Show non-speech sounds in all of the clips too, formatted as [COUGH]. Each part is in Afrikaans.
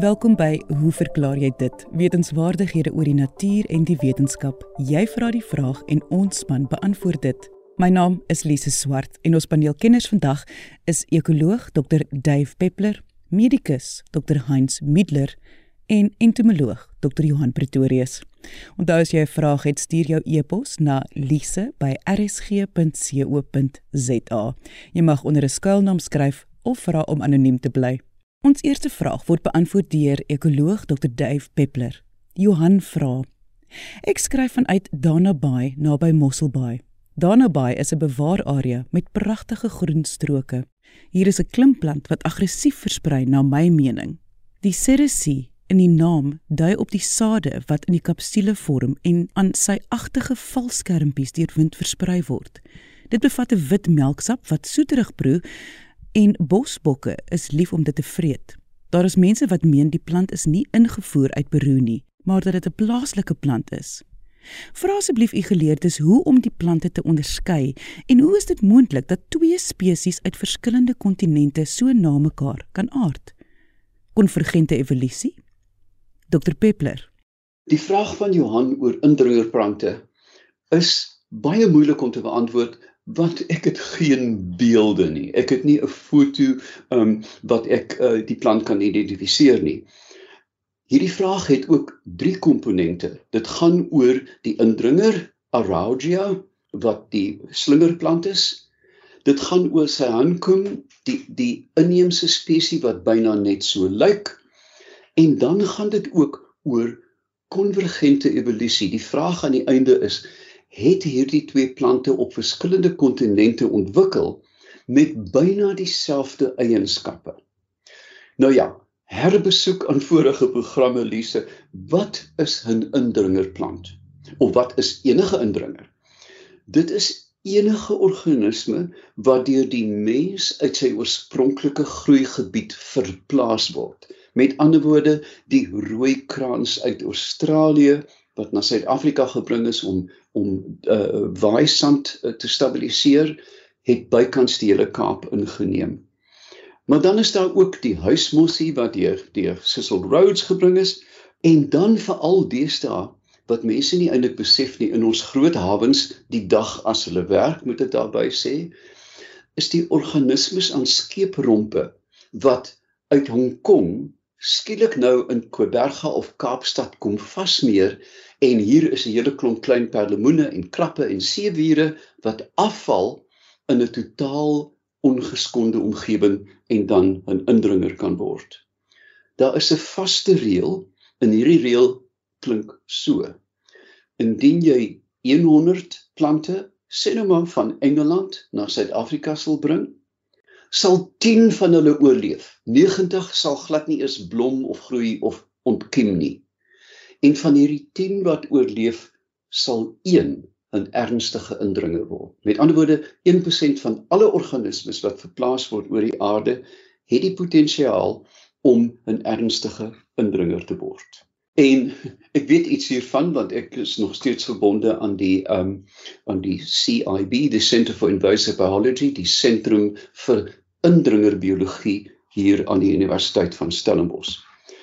Welkom by Hoe verklaar jy dit? Wetenskapwaardighede oor die natuur en die wetenskap. Jy vra die vraag en ons span beantwoord dit. My naam is Lise Swart en ons paneelkenners vandag is ekoloog Dr. Dave Peppler, medikus Dr. Heinz Middler en entomoloog Dr. Johan Pretorius. Onthou as jy 'n vraag het, stuur jou e-pos na lise@rsg.co.za. Jy mag onder 'n skuilnaam skryf of vra om anoniem te bly. Ons eerste vraag word beantwoord deur ekoloog Dr. Dave Peppler. Johan vra: Ek skryf vanuit Dana Bay naby Mossel Bay. Dana Bay is 'n bewaararea met pragtige groen stroke. Hier is 'n klimplant wat aggressief versprei na my mening. Die ceresie in die naam dui op die sade wat in die kapsule vorm en aan sy agtige valskermpies deur wind versprei word. Dit bevat 'n wit melksap wat soeterig proe en bosbokke is lief om dit te vreet. Daar is mense wat meen die plant is nie ingevoer uit Peru nie, maar dat dit 'n plaaslike plant is. Vra asseblief u geleerdes hoe om die plante te onderskei en hoe is dit moontlik dat twee spesies uit verskillende kontinente so na mekaar kan aard? Konvergente evolusie? Dr Peppler. Die vraag van Johan oor indringerplante is baie moeilik om te beantwoord want ek het geen beelde nie. Ek het nie 'n foto um, wat ek uh, die plant kan identifiseer nie. Hierdie vraag het ook drie komponente. Dit gaan oor die indringer Araugia wat die slingerplant is. Dit gaan oor sy hankum, die die inheemse spesies wat byna net so lyk. En dan gaan dit ook oor konvergente evolusie. Die vraag aan die einde is het hierdie twee plante op verskillende kontinente ontwikkel met byna dieselfde eienskappe. Nou ja, herbesoek aan vorige programme Lise, wat is 'n indringerplant? Of wat is enige indringer? Dit is enige organisme wat deur die mens uit sy oorspronklike groeigebied verplaas word. Met ander woorde, die rooi kraans uit Australië wat na Suid-Afrika gebring is om om uh waaisand uh, te stabiliseer het bykans die hele Kaap ingeneem. Maar dan is daar ook die huismossie wat deur deur Cecil Rhodes gebring is en dan veral deesdae wat mense nie eintlik besef nie in ons groot hawens die dag as hulle werk moet dit daarby sê is die organismes aan skeeprompe wat uit Hong Kong skielik nou in Koberga of Kaapstad kom vasmeer en hier is 'n hele klomp klein perlemoene en krappe en seewiere wat afval in 'n totaal ongeskonde omgewing en dan 'n indringer kan word. Daar is 'n vaste reël en hierdie reël klink so. Indien jy 100 plante sê nou maar van Engeland na Suid-Afrika sal bring, sal 10 van hulle oorleef. 90 sal glad nie eens blom of groei of ontkiem nie. En van hierdie 10 wat oorleef, sal 1 'n ernstige indringer word. Met ander woorde, 1% van alle organismes wat verplaas word oor die aarde, het die potensiaal om 'n ernstige indringer te word. En ek weet iets hiervan want ek is nog steeds verbonde aan die um aan die CIB, die Center for Invasive Biology, die sentrum vir indringerbiologie hier aan die Universiteit van Stellenbosch.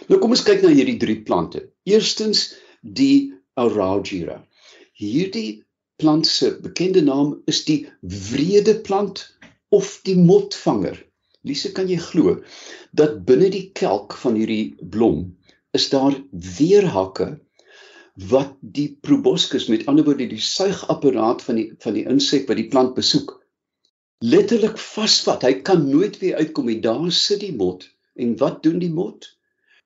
Nou kom ons kyk na hierdie drie plante. Eerstens die Araugira. Hierdie plant se bekende naam is die wrede plant of die motvanger. Lise, kan jy glo dat binne die kelk van hierdie blom is daar weerhakke wat die proboscis met ander woorde die suigapparaat van die van die insek wat die plant besoek letterlik vasvat. Hy kan nooit weer uitkom nie. Daar sit die mot. En wat doen die mot?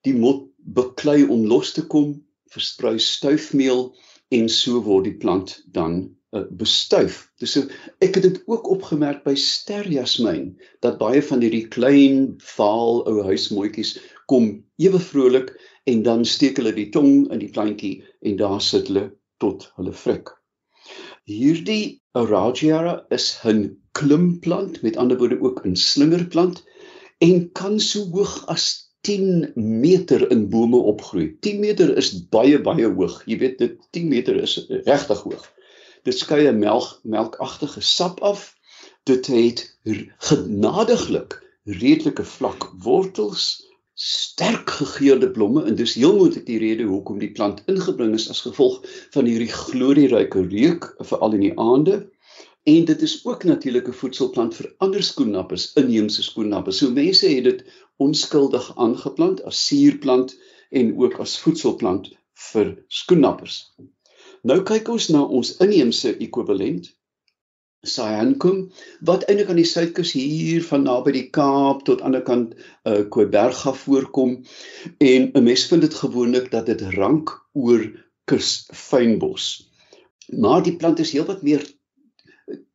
Die mot beklei om los te kom, versprei stuifmeel en so word die plant dan uh, bestuif. Dis ek het dit ook opgemerk by sterjasmyn dat baie van hierdie klein vaal ou huismooitjies kom ewe vrolik en dan steek hulle die tong in die plantjie en daar sit hulle tot hulle frik. Hierdie Aragiara is 'n klimplant, met ander woorde ook 'n slingerplant en kan so hoog as 10 meter in bome opgroei. 10 meter is baie baie hoog. Jy weet dit 10 meter is regtig hoog. Dit skei 'n melk melkagtige sap af. Dit het genadiglik redelike vlak wortels, sterk gegeurde blomme en dis heel moontlik die rede hoekom die plant ingebring is as gevolg van hierdie glorieryke reuk veral in die aande. En dit is ook natuurlike voedselplant vir ander skoennappers, inheemse skoennappers. So mense het dit onskuldig aangeplant as suurplant en ook as voedselplant vir skoennappers. Nou kyk ons na ons inheemse ekwivalent Cyankum wat eintlik aan die suidkus hier van naby die Kaap tot aan die kant uh Koeberg af voorkom en 'n mens vind dit gewoonlik dat dit rank oor kus fynbos. Maar die plant is heelwat meer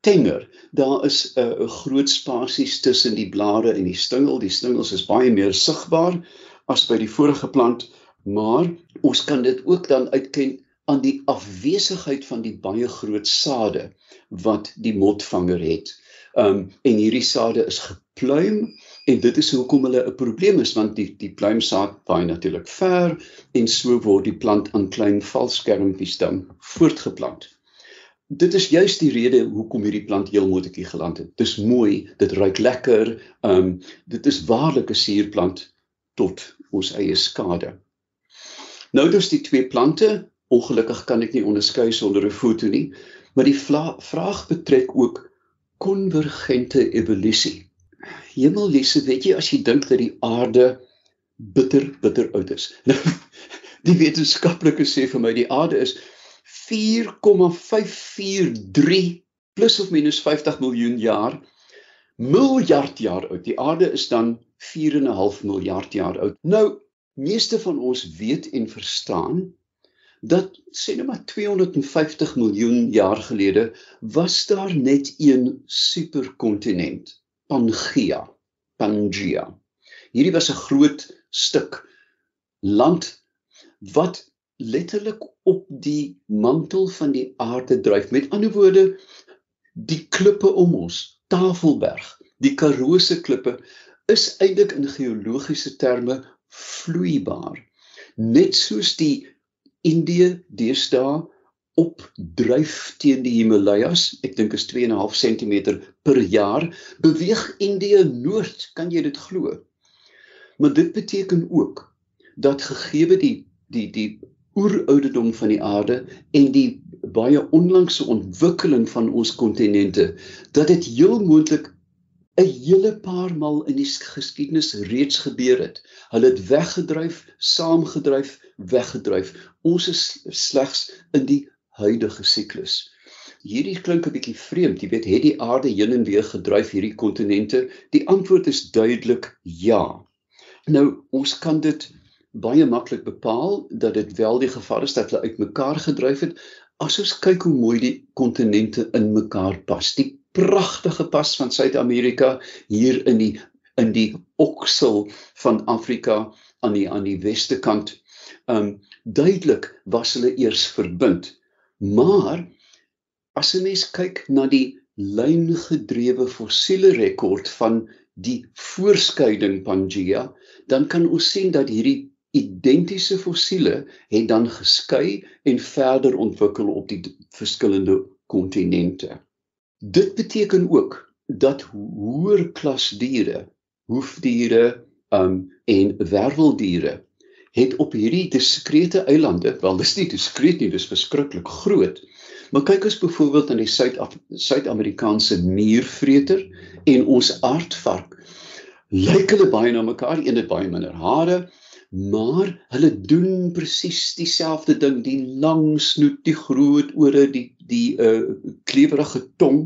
tenger. Daar is 'n uh, groot spasies tussen die blare en die stingel. Die stingels is baie meer sigbaar as by die vorige plant, maar ons kan dit ook dan uitken aan die afwesigheid van die baie groot sade wat die motvanger het. Um en hierdie sade is gepluim en dit is hoekom hulle 'n probleem is want die die pluimsaad baie natuurlik ver en so word die plant aan klein valskermpies dan voortgeplant. Dit is juist die rede hoekom hierdie plant heel moontlik geland het. Dis mooi, dit ruik lekker. Um dit is waarlik 'n suurplant tot ons eie skade. Nou dus die twee plante Ongelukkig kan ek nie onderskei sonder 'n foto nie, maar die vraag betrek ook konvergente evolusie. Hemellisse, weet jy as jy dink dat die aarde bitter bitter oud is. Nou [LAUGHS] die wetenskaplikes sê vir my die aarde is 4,543 plus of minus 50 miljoen jaar miljard jaar oud. Die aarde is dan 4,5 miljard jaar oud. Nou meeste van ons weet en verstaan dat sê net maar 250 miljoen jaar gelede was daar net een superkontinent, Pangea, Pangea. Hierdie was 'n groot stuk land wat letterlik op die mantel van die aarde dryf. Met ander woorde, die klippe om ons, Tafelberg, die Karoo se klippe is eintlik in geologiese terme vloeibaar. Net soos die Indië deesdae opdryf teen die Himalajas, ek dink is 2.5 cm per jaar, beweeg Indië noord, kan jy dit glo? Maar dit beteken ook dat gegee die die die oerouderdom van die aarde en die baie onlangse ontwikkeling van ons kontinente, dat dit heel moontlik 'n hele paar maal in die geskiedenis reeds gebeur het. Hulle het weggedryf, saamgedryf, weggedryf. Ons is slegs in die huidige siklus. Hierdie klink 'n bietjie vreemd. Jy weet, het die aarde heen en weer gedryf hierdie kontinente? Die antwoord is duidelik ja. Nou, ons kan dit baie maklik bepaal dat dit wel die geval is dat hulle uitmekaar gedryf het. As ons kyk hoe mooi die kontinente in mekaar pas. Die pragtige pas van Suid-Amerika hier in die in die oksel van Afrika aan die aan die weste kant. Um duidelik was hulle eers verbind. Maar as 'n mens kyk na die lyngedrewe fossiele rekord van die voorskeiding Pangea, dan kan ons sien dat hierdie identiese fossiele het dan geskei en verder ontwikkel op die verskillende kontinente. Dit beteken ook dat hoër klas diere, hoefdiere um, en werweldiere het op hierdie diskrete eilande, wel dis nie diskreet nie, dis verskriklik groot. Maar kyk as byvoorbeeld aan die Suid-Amerikaanse muurvreter en ons aardvark. Lyk hulle baie na mekaar, een het baie minder hare, maar hulle doen presies dieselfde ding die lang snoet die groot ore die die uh klewerige tong.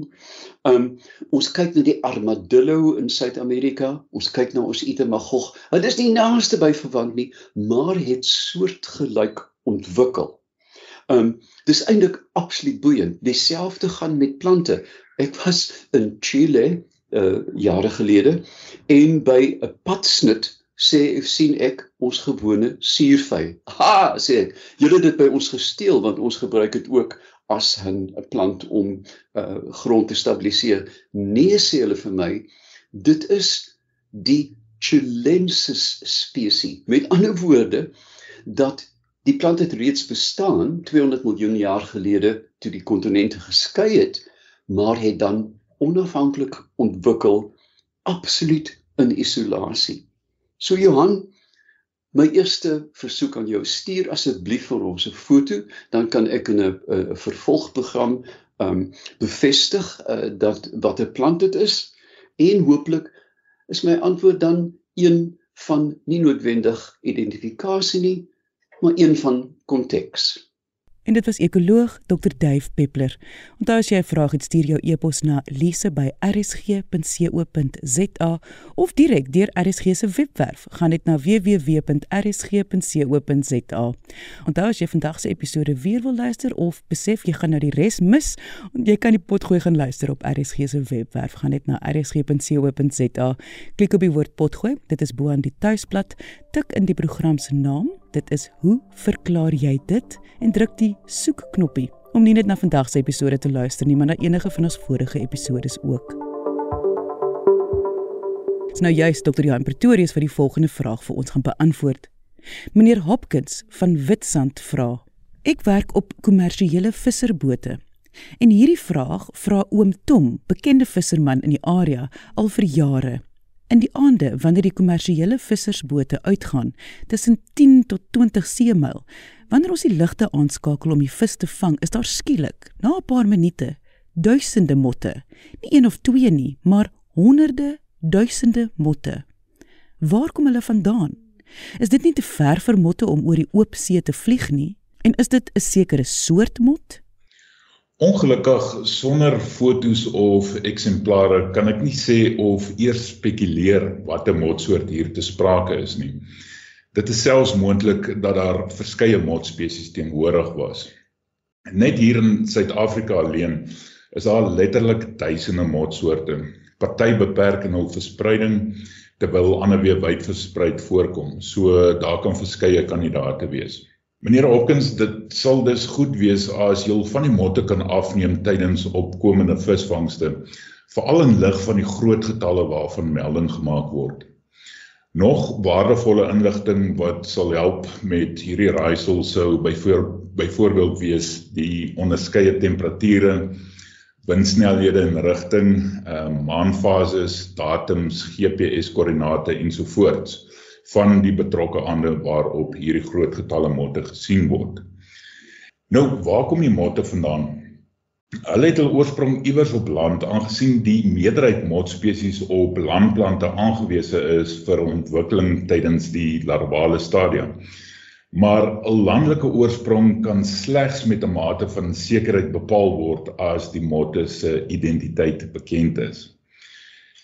Um ons kyk na die armadillo in Suid-Amerika, ons kyk na ons itemagog. Hulle is nie naaste by verwant nie, maar het soortgelyk ontwikkel. Um dis eintlik absoluut boeiend. Dieselfde gaan met plante. Ek was in Chile uh jare gelede en by 'n padsnit sê sien ek ons gewone suurvy. Ha, sê ek. Julle het dit by ons gesteel want ons gebruik dit ook as 'n plant om uh grond te stabiliseer. Nee sê hulle vir my, dit is die Chilensis spesies. Met ander woorde dat die plant het reeds bestaan 200 miljoen jaar gelede toe die kontinente geskei het, maar het dan onafhanklik ontwikkel absoluut in isolasie. So Johan, My eerste versoek aan jou, stuur asseblief vir ons 'n foto, dan kan ek in 'n vervolgprogram um bevestig uh, dat wat 'n plant dit is en hooplik is my antwoord dan een van nie noodwendig identifikasie nie, maar een van konteks. En dit was ekoloog Dr Dave Peppler. Onthou as jy 'n vraag het, stuur jou e-pos na lise@rsg.co.za of direk deur RSG se webwerf. Gaan net na www.rsg.co.za. Onthou as jy vandag se episode weer wil luister of besef jy gaan nou die res mis, jy kan die potgooi gaan luister op RSG se webwerf. Gaan net na rsg.co.za. Klik op die woord potgooi. Dit is bo aan die tuisblad. Tik in die program se naam Dit is hoe verklaar jy dit en druk die soek knoppie om nie net na vandag se episode te luister nie, maar na enige van ons vorige episodes ook. Dis nou juist Dr. Johan Pretorius wat die volgende vraag vir ons gaan beantwoord. Meneer Hopkins van Witstrand vra: Ek werk op kommersiële visserbote. En hierdie vraag vra oom Tom, bekende visserman in die area, al vir jare. In die aande wanneer die kommersiële vissersbote uitgaan tussen 10 tot 20 seemil, wanneer ons die ligte aanskakel om die vis te vang, is daar skielik, na 'n paar minute, duisende motte. Nie een of twee nie, maar honderde, duisende motte. Waar kom hulle vandaan? Is dit nie te ver vir motte om oor die oop see te vlieg nie? En is dit 'n sekere soort mot? Ongelukkig sonder fotos of eksemplare kan ek nie sê of eers spekuleer wat 'n motsoort hier te sprake is nie. Dit is selfs moontlik dat daar verskeie motspesies teenwoordig was. Net hier in Suid-Afrika alleen is daar letterlik duisende motsoorte. Party beperk in hul verspreiding terwyl ander weer wyd versprei voorkom. So daar kan verskeie kandidaate wees. Meneer Hopkins, dit sal dus goed wees as jy van die motte kan afneem tydens opkomende visvangste, veral in lig van die groot getalle waarvan melding gemaak word. Nog waardevolle inligting wat sal help met hierdie raaisel sou byvoorbeeld wees die onderskeie temperature, windsnelhede en rigting, ehm uh, maanfases, datums, GPS koördinate ensovoorts van die betrokke ander waarop hierdie groot getalle motte gesien word. Nou, waar kom die motte vandaan? Hulle het hul oorsprong iewers op land aangesien die meerderheid motspesies op landplante aangewese is vir ontwikkeling tydens die larvale stadium. Maar 'n landelike oorsprong kan slegs met 'n mate van sekerheid bepaal word as die motte se identiteit bekend is.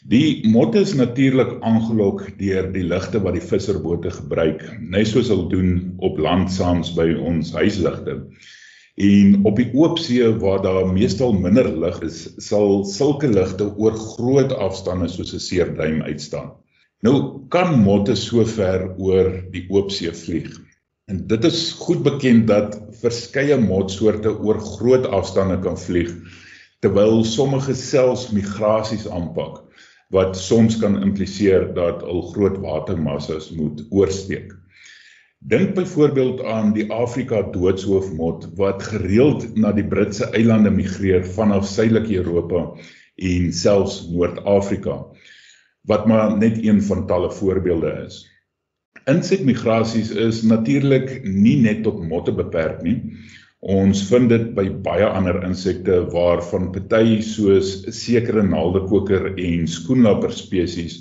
Die motte is natuurlik aangelok deur die ligte wat die visserbote gebruik, net soos hulle doen op land saams by ons huisligte. En op die oop see waar daar meestal minder lig is, sal sulke ligte oor groot afstande soos 'n seerduim uitstaan. Nou kan motte so ver oor die oop see vlieg. En dit is goed bekend dat verskeie motsoorte oor groot afstande kan vlieg terwyl sommige selfs migrasies aanpak wat soms kan impliseer dat al groot watermassas moet oorsteek. Dink byvoorbeeld aan die Afrika doodshoofmot wat gereeld na die Britse eilande migreer vanaf suidelike Europa en selfs Noord-Afrika wat maar net een van talle voorbeelde is. Insekmigrasies is natuurlik nie net tot motte beperk nie. Ons vind dit by baie ander insekte waarvan party soos sekere naaldekoker en skoenlapper spesies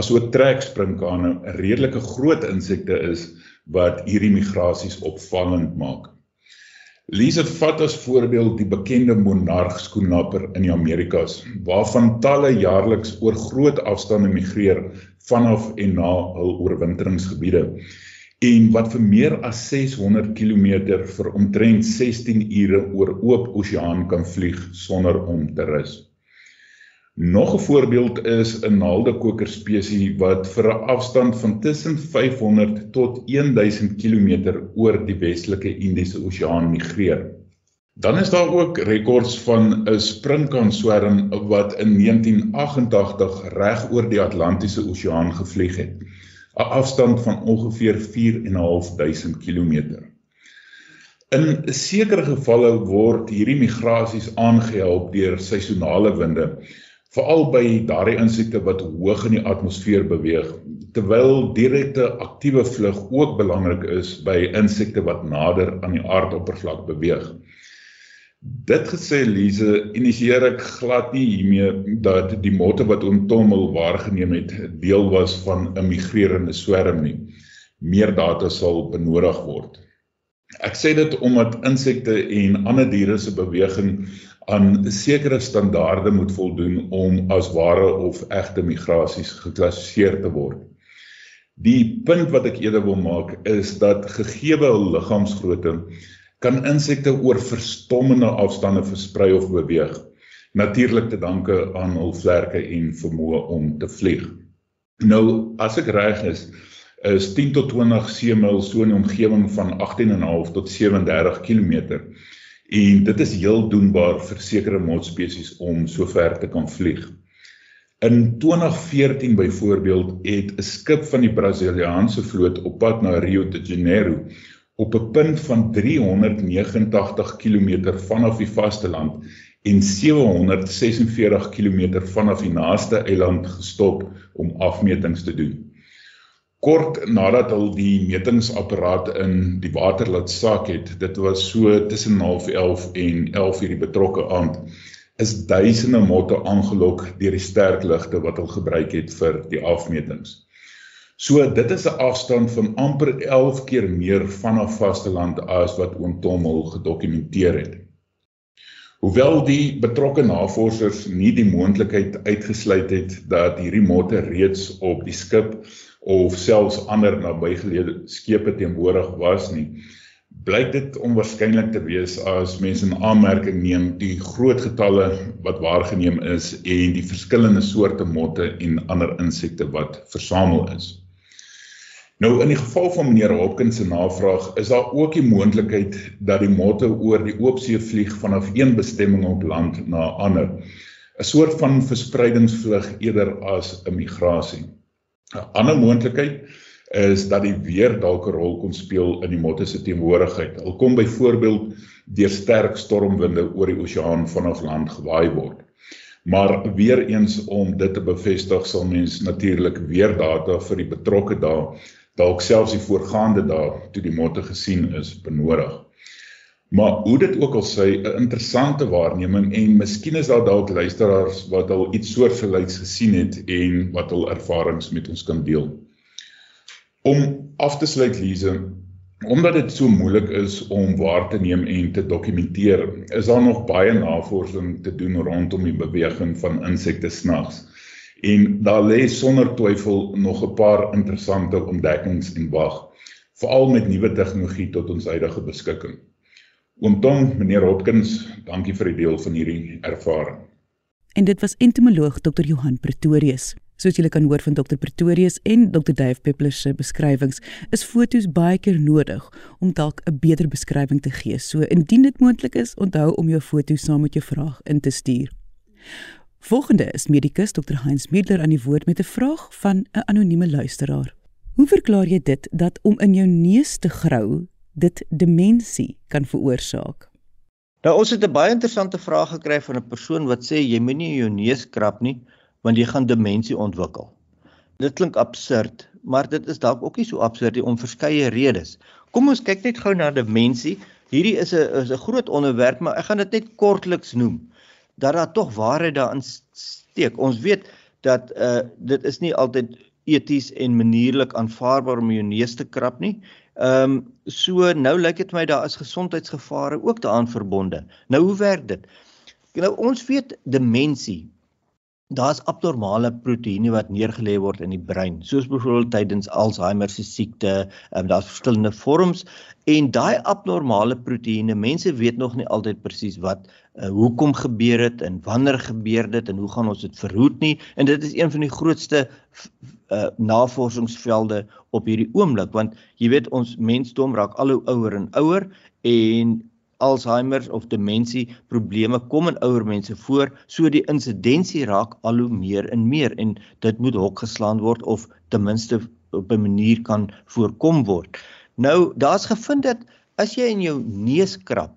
asook treksprinkane 'n redelike groot insekte is wat hierdie migrasies opvallend maak. Lise vat as voorbeeld die bekende monarg skoenlapper in die Amerikas waarvan talle jaarliks oor groot afstande migreer vanaf en na hul oorwinteringsgebiede en wat vir meer as 600 km vir omtrent 16 ure oor oop oseaan kan vlieg sonder om te rus. Nog 'n voorbeeld is 'n naaldekoker spesies wat vir 'n afstand van tussen 500 tot 1000 km oor die Westelike Indiese Oseaan migreer. Dan is daar ook rekords van 'n sprinkanswerm wat in 1988 reg oor die Atlantiese Oseaan gevlieg het. 'n afstand van ongeveer 4.500 km. In sekere gevalle word hierdie migrasies aangehelp deur seisonale winde veral by daardie insekte wat hoog in die atmosfeer beweeg, terwyl direkte aktiewe vlug ook belangrik is by insekte wat nader aan die aardoppervlak beweeg. Dit gesê Lize, initieer ek glad nie hiermee dat die motte wat oom Tommel waargeneem het deel was van 'n migrerende swerm nie. Meer data sal benodig word. Ek sê dit omdat insekte en ander diere se beweging aan sekere standaarde moet voldoen om as ware of egte migrasies geklassifiseer te word. Die punt wat ek eerder wil maak is dat gegee hul liggaamsgrootte kan insekte oor verstommende afstande versprei of beweeg, natuurlik te danke aan hul vlerke en vermoë om te vlieg. Nou, as ek reg is, is 10 tot 20 seemil so 'n omgewing van 18.5 tot 37 km en dit is heel doenbaar vir sekere motspesies om so ver te kan vlieg. In 2014 byvoorbeeld het 'n skip van die Brasiliaanse vloot op pad na Rio de Janeiro op 'n punt van 389 km vanaf die vasteland en 746 km vanaf die naaste eiland gestop om afmetings te doen. Kort nadat hulle die metingsapparaat in die water laat sak het, dit was so tussen 11:30 en 11:00 die betrokke aand, is duisende motte aangelok deur die sterk ligte wat hulle gebruik het vir die afmetings. So dit is 'n afstand van amper 11 keer meer vanaf vasteland as wat oom Tom hul gedokumenteer het. Hoewel die betrokke navorsers nie die moontlikheid uitgesluit het dat hierdie motte reeds op die skip of selfs ander nabygeleë skepe teenwoordig was nie blyk dit onwaarskynlik te wees as mense in aanmerking neem die groot getalle wat waargeneem is en die verskillende soorte motte en ander insekte wat versamel is. Nou in die geval van meneer Hopkins se navraag is daar ook die moontlikheid dat die motte oor die oopsee vlieg vanaf een bestemming op land na 'n ander. 'n soort van verspreidingsvlug eerder as 'n migrasie. 'n Ander moontlikheid is dat die weer dalk 'n rol kon speel in die motte se teenwoordigheid. Hulle kom byvoorbeeld deur sterk stormwinde oor die oseaan vanaf land gewaai word. Maar weer eens om dit te bevestig sal mens natuurlik weer data vir die betrokke dae, dalk selfs die voorgaande dae toe die motte gesien is, benodig. Maar hoe dit ook al sê, 'n interessante waarneming en miskien is daar dalk luisteraars wat al iets soortgelyks gesien het en wat hul ervarings met ons kan deel. Om af te sluit Lize, omdat dit so moeilik is om waar te neem en te dokumenteer, is daar nog baie navorsing te doen rondom die beweging van insekte snags. En daar lê sonder twyfel nog 'n paar interessante ontdekkings in wag, veral met nuwe tegnologie tot ons huidige beskikking. Oom Tom, meneer Hopkins, dankie vir die deel van hierdie ervaring. En dit was entomoloog Dr. Johan Pretorius. Soos julle kan hoor van Dr. Pretorius en Dr. Dave Peppler se beskrywings, is foto's baie keer nodig om dalk 'n beter beskrywing te gee. So indien dit moontlik is, onthou om jou foto saam met jou vraag in te stuur. Volgende is medikus Dr. Heinz Middler aan die woord met 'n vraag van 'n anonieme luisteraar. Hoe verklaar jy dit dat om in jou neus te grou dit demensie kan veroorsaak? Nou ons het 'n baie interessante vraag gekry van 'n persoon wat sê jy moenie jou neus krap nie want jy gaan demensie ontwikkel. Dit klink absurd, maar dit is dalk ook nie so absurd nie om verskeie redes. Kom ons kyk net gou na demensie. Hierdie is 'n is 'n groot onderwerp, maar ek gaan dit net kortliks noem. Dat daar tog waarheid daarin steek. Ons weet dat uh dit is nie altyd eties en manierlik aanvaarbaar om jou neus te krap nie. Ehm um, so nou lyk dit my daar is gesondheidsgevare ook daaraan verbonde. Nou hoe werk dit? Nou ons weet demensie. Daar's abnormale proteïene wat neergelê word in die brein, soos byvoorbeeld tydens Alzheimer se siekte, um, daar's verskillende vorms en daai abnormale proteïene, mense weet nog nie altyd presies wat uh, hoekom gebeur dit en wanneer gebeur dit en hoe gaan ons dit verhoed nie en dit is een van die grootste uh, navorsingsvelde op hierdie oomblik want jy weet ons mensdom raak al hoe ouer en ouer en Alzheimer of demensie probleme kom in ouer mense voor so die insidensie raak al hoe meer en meer en dit moet hok geslaan word of ten minste op 'n manier kan voorkom word. Nou daar's gevind dat as jy in jou neus krap,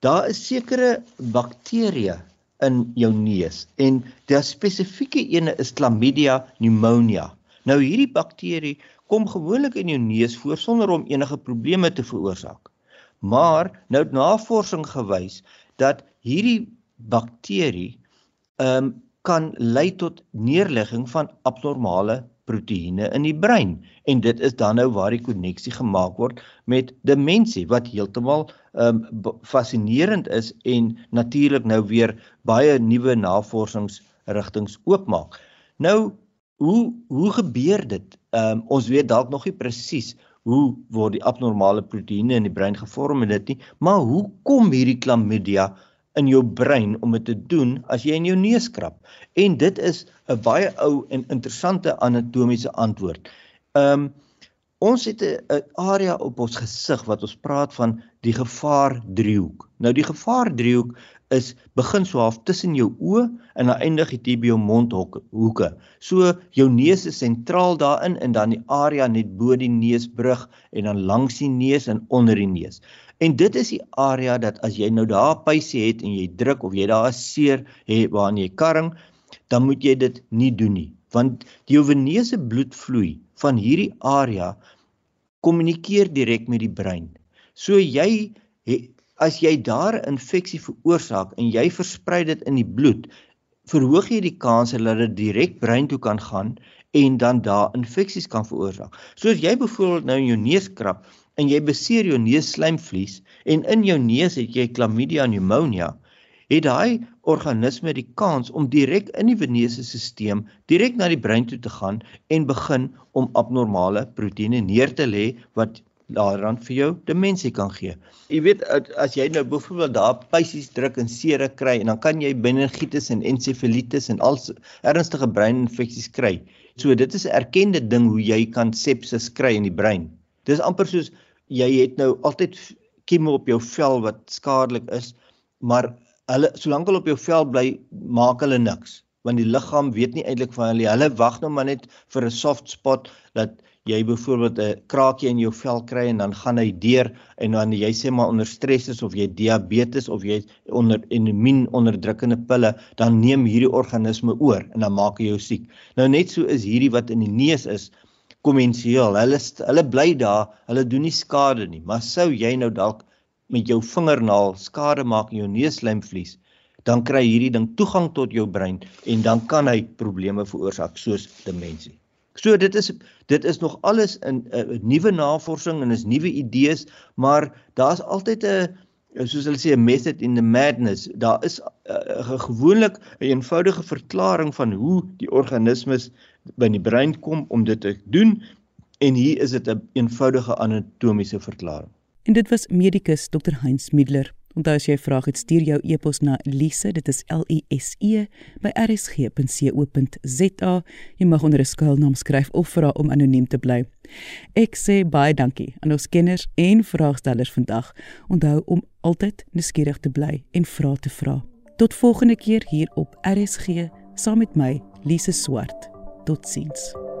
daar is sekere bakterieë in jou neus en die spesifieke ene is Chlamydia pneumonia. Nou hierdie bakterie kom gewoonlik in jou neus voor sonder om enige probleme te veroorsaak. Maar nou het navorsing gewys dat hierdie bakterie ehm um, kan lei tot neerlegging van abnormale proteïene in die brein en dit is dan nou waar die koneksie gemaak word met demensie wat heeltemal ehm um, fascinerend is en natuurlik nou weer baie nuwe navorsingsrigtings oopmaak. Nou hoe hoe gebeur dit? Ehm um, ons weet dalk nog nie presies hoe word die abnormale proteïene in die brein gevorm en dit nie, maar hoe kom hierdie chlamydia in jou brein om dit te doen as jy in jou neus krap? En dit is 'n baie ou en interessante anatomiese antwoord. Ehm um, ons het 'n area op ons gesig wat ons praat van die gevaar driehoek. Nou die gevaar driehoek is begin so half tussen jou oë en dan eindig dit by jou mondhoeke. So jou neus is sentraal daarin en dan die area net bo die neusbrug en dan langs die neus en onder die neus. En dit is die area dat as jy nou daar pysie het en jy druk of jy daar 'n seer het waar jy karring, dan moet jy dit nie doen nie, want die veneuse bloedvloei van hierdie area kommunikeer direk met die brein. So jy as jy daar infeksie veroorsaak en jy versprei dit in die bloed, verhoog jy die kans dat dit direk brein toe kan gaan en dan daar infeksies kan veroorsaak. Soos jy byvoorbeeld nou in jou neus krap en jy beseer jou neusslaimvlies en in jou neus het jy Chlamydia pneumonia, het daai organisme die kans om direk in die veneuse stelsel direk na die brein toe te gaan en begin om abnormale proteïene neer te lê wat daaraan vir jou demensie kan gee. Jy weet as jy nou byvoorbeeld daar pysies druk en sere kry en dan kan jy meningitis en ensefalitis en al ernstige breininfeksies kry. So dit is 'n erkende ding hoe jy kan sepsis kry in die brein. Dis amper soos jy het nou altyd kieme op jou vel wat skadelik is, maar hulle solank hulle op jou vel bly, maak hulle niks want die liggaam weet nie eintlik van hulle hulle wag nou maar net vir 'n soft spot dat jy byvoorbeeld 'n kraakie in jou vel kry en dan gaan hy deur en dan jy sê maar onder stres is of jy diabetes of jy onder immuun onderdrukkende pille dan neem hierdie organisme oor en dan maak hy jou siek. Nou net so is hierdie wat in die neus is kommensieel. Hulle hulle bly daar, hulle doen nie skade nie, maar sou jy nou dalk met jou vingernaal skade maak in jou neuslijmvlies, dan kry hierdie ding toegang tot jou brein en dan kan hy probleme veroorsaak soos demensie. So dit is dit is nog alles in 'n uh, nuwe navorsing en is nuwe idees, maar daar's altyd 'n soos hulle sê 'n method in the madness. Daar is uh, gewoonlik 'n eenvoudige verklaring van hoe die organismes by die brein kom om dit te doen en hier is dit 'n een eenvoudige anatomiese verklaring. En dit was medikus Dr. Heinz Middler. Onthou as jy 'n vraag het, stuur jou e-pos na lise, dit is L I S E by rsg.co.za. Jy mag onder 'n skuilnaam skryf of vra om anoniem te bly. Ek sê baie dankie aan ons kenners en vraagstellers vandag. Onthou om altyd nuuskierig te bly en vra te vra. Tot volgende keer hier op RSG saam met my, Lise Swart. Totsiens.